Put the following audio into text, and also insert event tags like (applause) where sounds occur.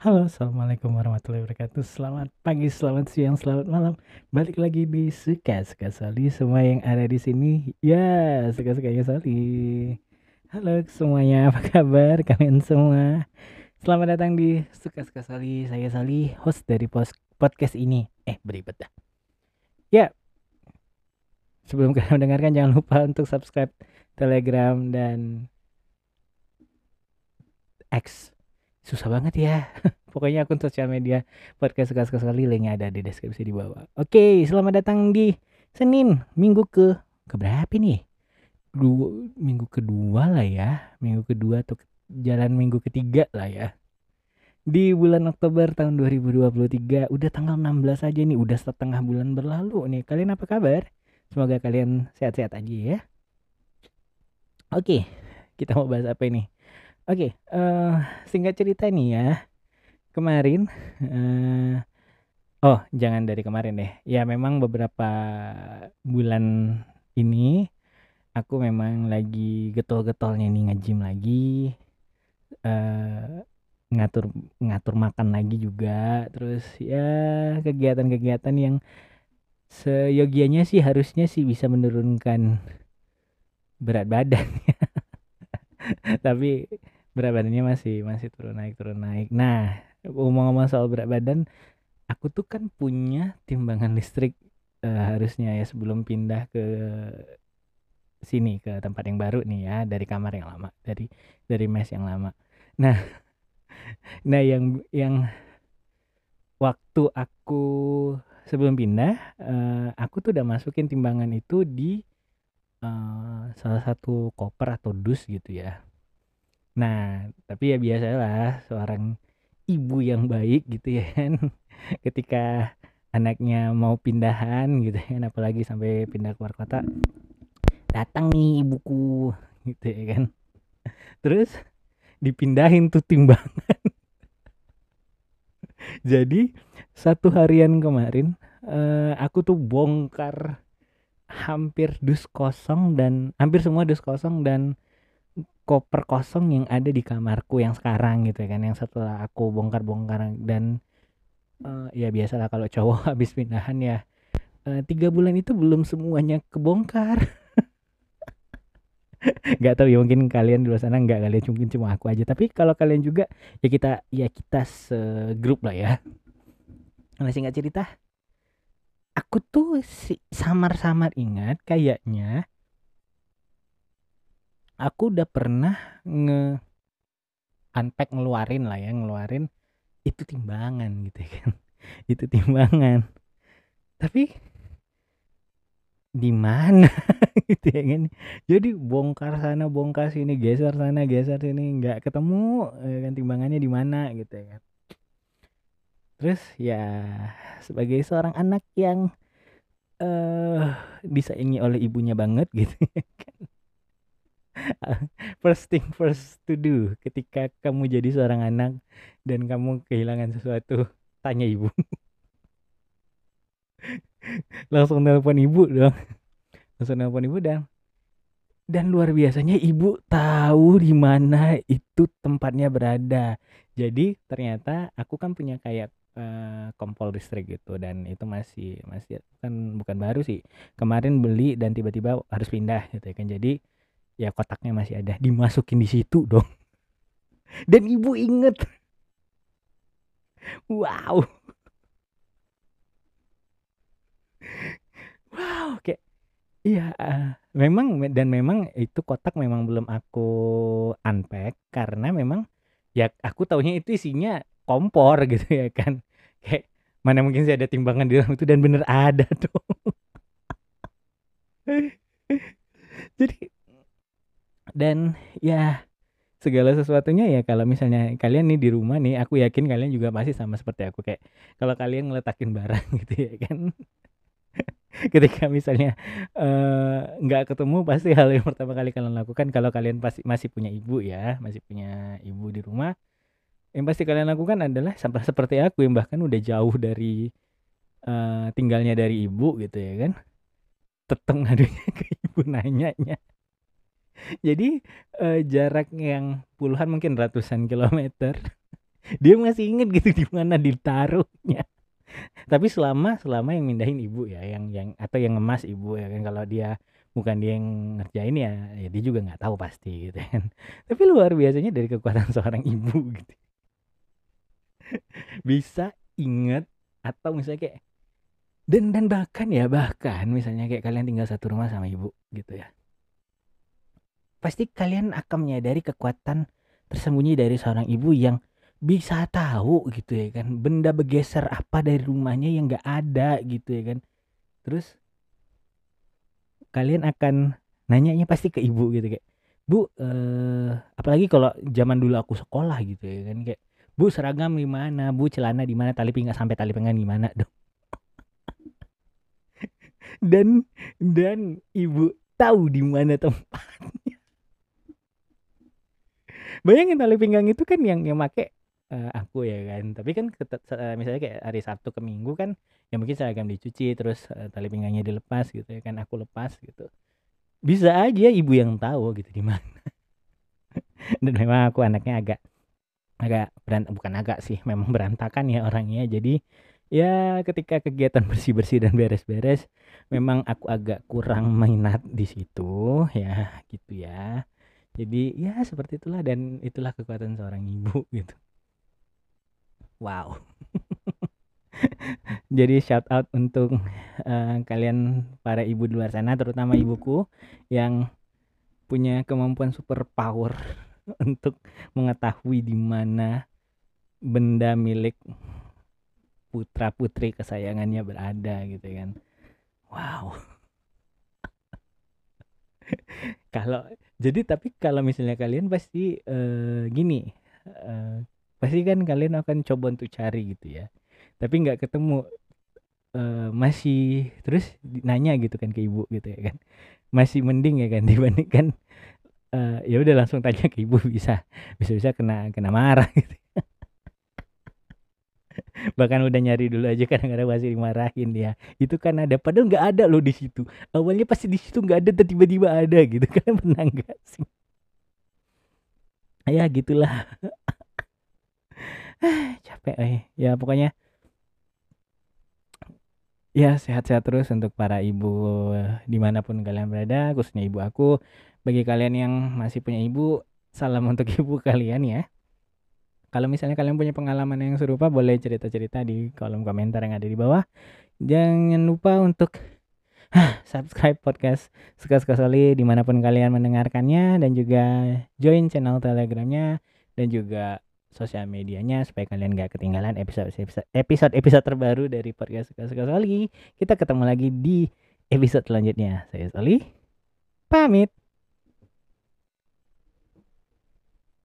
Halo, assalamualaikum warahmatullahi wabarakatuh. Selamat pagi, selamat siang, selamat malam. Balik lagi di suka suka Sali. Semua yang ada di sini, ya suka sukanya Sali. Halo semuanya, apa kabar kalian semua? Selamat datang di suka suka Sali. Saya Sali, host dari podcast ini. Eh, beribet dah. Ya, sebelum kalian mendengarkan jangan lupa untuk subscribe Telegram dan X susah banget ya. (laughs) Pokoknya akun sosial media podcast suka sekali linknya ada di deskripsi di bawah. Oke selamat datang di Senin minggu ke keberapa nih dua minggu kedua lah ya. Minggu kedua atau jalan minggu ketiga lah ya. Di bulan Oktober tahun 2023 udah tanggal 16 aja nih. Udah setengah bulan berlalu nih. Kalian apa kabar? Semoga kalian sehat-sehat aja ya. Oke kita mau bahas apa ini Oke, uh, singkat cerita nih ya. Kemarin uh, oh, jangan dari kemarin deh. Ya memang beberapa bulan ini aku memang lagi getol-getolnya nih ngejim lagi. Uh, ngatur ngatur makan lagi juga. Terus ya kegiatan-kegiatan yang seyogianya sih harusnya sih bisa menurunkan berat badan (laughs) tapi berat badannya masih masih turun naik turun naik. Nah ngomong-ngomong soal berat badan aku tuh kan punya timbangan listrik uh, harusnya ya sebelum pindah ke sini ke tempat yang baru nih ya dari kamar yang lama dari dari mes yang lama. Nah (laughs) nah yang yang waktu aku sebelum pindah uh, aku tuh udah masukin timbangan itu di uh, salah satu koper atau dus gitu ya Nah, tapi ya biasalah seorang ibu yang baik gitu ya kan. (laughs) Ketika anaknya mau pindahan gitu kan apalagi sampai pindah keluar kota. Datang nih ibuku gitu ya kan. (laughs) Terus dipindahin tuh timbangan. (laughs) Jadi satu harian kemarin uh, aku tuh bongkar hampir dus kosong dan hampir semua dus kosong dan koper kosong yang ada di kamarku yang sekarang gitu kan yang setelah aku bongkar-bongkar dan uh, ya biasalah kalau cowok (laughs) habis pindahan ya uh, tiga bulan itu belum semuanya kebongkar. (laughs) Nggak tahu ya mungkin kalian di luar sana nggak kalian mungkin cuma aku aja. Tapi kalau kalian juga ya kita ya kita segrup lah ya. Nah singkat cerita? Aku tuh samar-samar ingat kayaknya aku udah pernah nge unpack ngeluarin lah ya ngeluarin itu timbangan gitu ya kan. (laughs) Itu timbangan. Tapi di mana (laughs) gitu ya kan. Jadi bongkar sana bongkar sini geser sana geser sini nggak ketemu ya kan timbangannya di mana gitu ya kan. Terus ya sebagai seorang anak yang eh uh, disayangi oleh ibunya banget gitu (laughs) ya kan (laughs) first thing first to do ketika kamu jadi seorang anak dan kamu kehilangan sesuatu tanya ibu. (laughs) Langsung telepon ibu dong. Langsung telepon ibu dan dan luar biasanya ibu tahu di mana itu tempatnya berada. Jadi ternyata aku kan punya kayak uh, kompol listrik gitu dan itu masih masih kan bukan baru sih. Kemarin beli dan tiba-tiba harus pindah gitu ya kan. Jadi ya kotaknya masih ada. Dimasukin di situ dong. (laughs) Dan ibu inget. Wow. Wow kayak iya uh, memang dan memang itu kotak memang belum aku unpack karena memang ya aku taunya itu isinya kompor (laughs) gitu ya kan. Kayak mana mungkin sih ada timbangan di dalam itu dan bener ada (laughs) dong. Jadi dan ya segala sesuatunya ya kalau misalnya kalian nih di rumah nih aku yakin kalian juga masih sama seperti aku. Kayak kalau kalian ngeletakin barang (laughs) gitu ya kan. Ketika misalnya nggak uh, ketemu pasti hal yang pertama kali kalian lakukan. Kalau kalian pasti masih punya ibu ya masih punya ibu di rumah yang pasti kalian lakukan adalah sampai seperti aku yang bahkan udah jauh dari uh, tinggalnya dari ibu gitu ya kan. Tetep ngadunya (laughs) ke ibu nanyanya jadi uh, jarak yang puluhan mungkin ratusan kilometer. (laughs) Dia masih inget gitu di mana ditaruhnya. Tapi selama selama yang mindahin ibu ya yang yang atau yang ngemas ibu ya kan. Kalau dia bukan dia yang ngerjain ya ya dia juga nggak tahu pasti gitu kan. (laughs) Tapi luar biasanya dari kekuatan (laughs) seorang ibu gitu. Bisa inget atau misalnya kayak dan dan bahkan ya bahkan misalnya kayak kalian tinggal satu rumah sama ibu gitu ya pasti kalian akan menyadari kekuatan tersembunyi dari seorang ibu yang bisa tahu gitu ya kan benda bergeser apa dari rumahnya yang nggak ada gitu ya kan. Terus kalian akan nanyanya pasti ke ibu gitu kayak bu eh, apalagi kalau zaman dulu aku sekolah gitu ya kan kayak bu seragam di mana? Bu celana di mana? Tali pinggang sampai tali pinggang di mana dong (laughs) dan dan ibu tahu di mana tempatnya bayangin tali pinggang itu kan yang yang make uh, aku ya kan. Tapi kan uh, misalnya kayak hari Sabtu ke Minggu kan ya mungkin seragam dicuci terus uh, tali pinggangnya dilepas gitu ya kan aku lepas gitu. Bisa aja ibu yang tahu gitu di mana. (laughs) Dan memang aku anaknya agak agak berant bukan agak sih memang berantakan ya orangnya. Jadi ya ketika kegiatan bersih bersih dan beres beres memang aku agak kurang (laughs) minat di situ ya gitu ya jadi ya seperti itulah dan itulah kekuatan seorang ibu (laughs) gitu Wow. (laughs) Jadi shout out untuk uh, kalian para ibu di luar sana, terutama ibuku yang punya kemampuan super power (laughs) untuk mengetahui di mana benda milik putra putri kesayangannya berada gitu kan. Wow. kalau jadi tapi kalau misalnya kalian pasti uh, gini uh, pasti kan kalian akan coba untuk cari gitu ya. Tapi nggak ketemu. Uh, masih terus nanya gitu kan ke ibu gitu ya kan. Masih mending ya kan (laughs) dibandingkan uh, ya udah langsung tanya ke ibu bisa bisa bisa kena kena marah gitu bahkan udah nyari dulu aja (laughs) kadang-kadang masih dimarahin dia. Itu kan ada padahal nggak ada loh di situ. Awalnya pasti di situ nggak ada tiba-tiba ada gitu. (laughs) Kan pernah nggak sih? Ya gitulah. (laughs) Capek eh. Ya pokoknya ya sehat-sehat terus untuk para ibu di mana pun kalian berada khususnya ibu aku. Bagi kalian yang masih punya ibu salam untuk ibu kalian ya kalau misalnya kalian punya pengalaman yang serupa boleh cerita-cerita di kolom komentar yang ada di bawah jangan lupa untuk subscribe podcast suka-suka Soli di mana pun kalian mendengarkannya dan juga join channel telegramnya dan juga sosial medianya supaya kalian gak ketinggalan episode episode episode terbaru dari podcast suka suka Soli. Kita ketemu lagi di episode selanjutnya. Saya Soli. Pamit.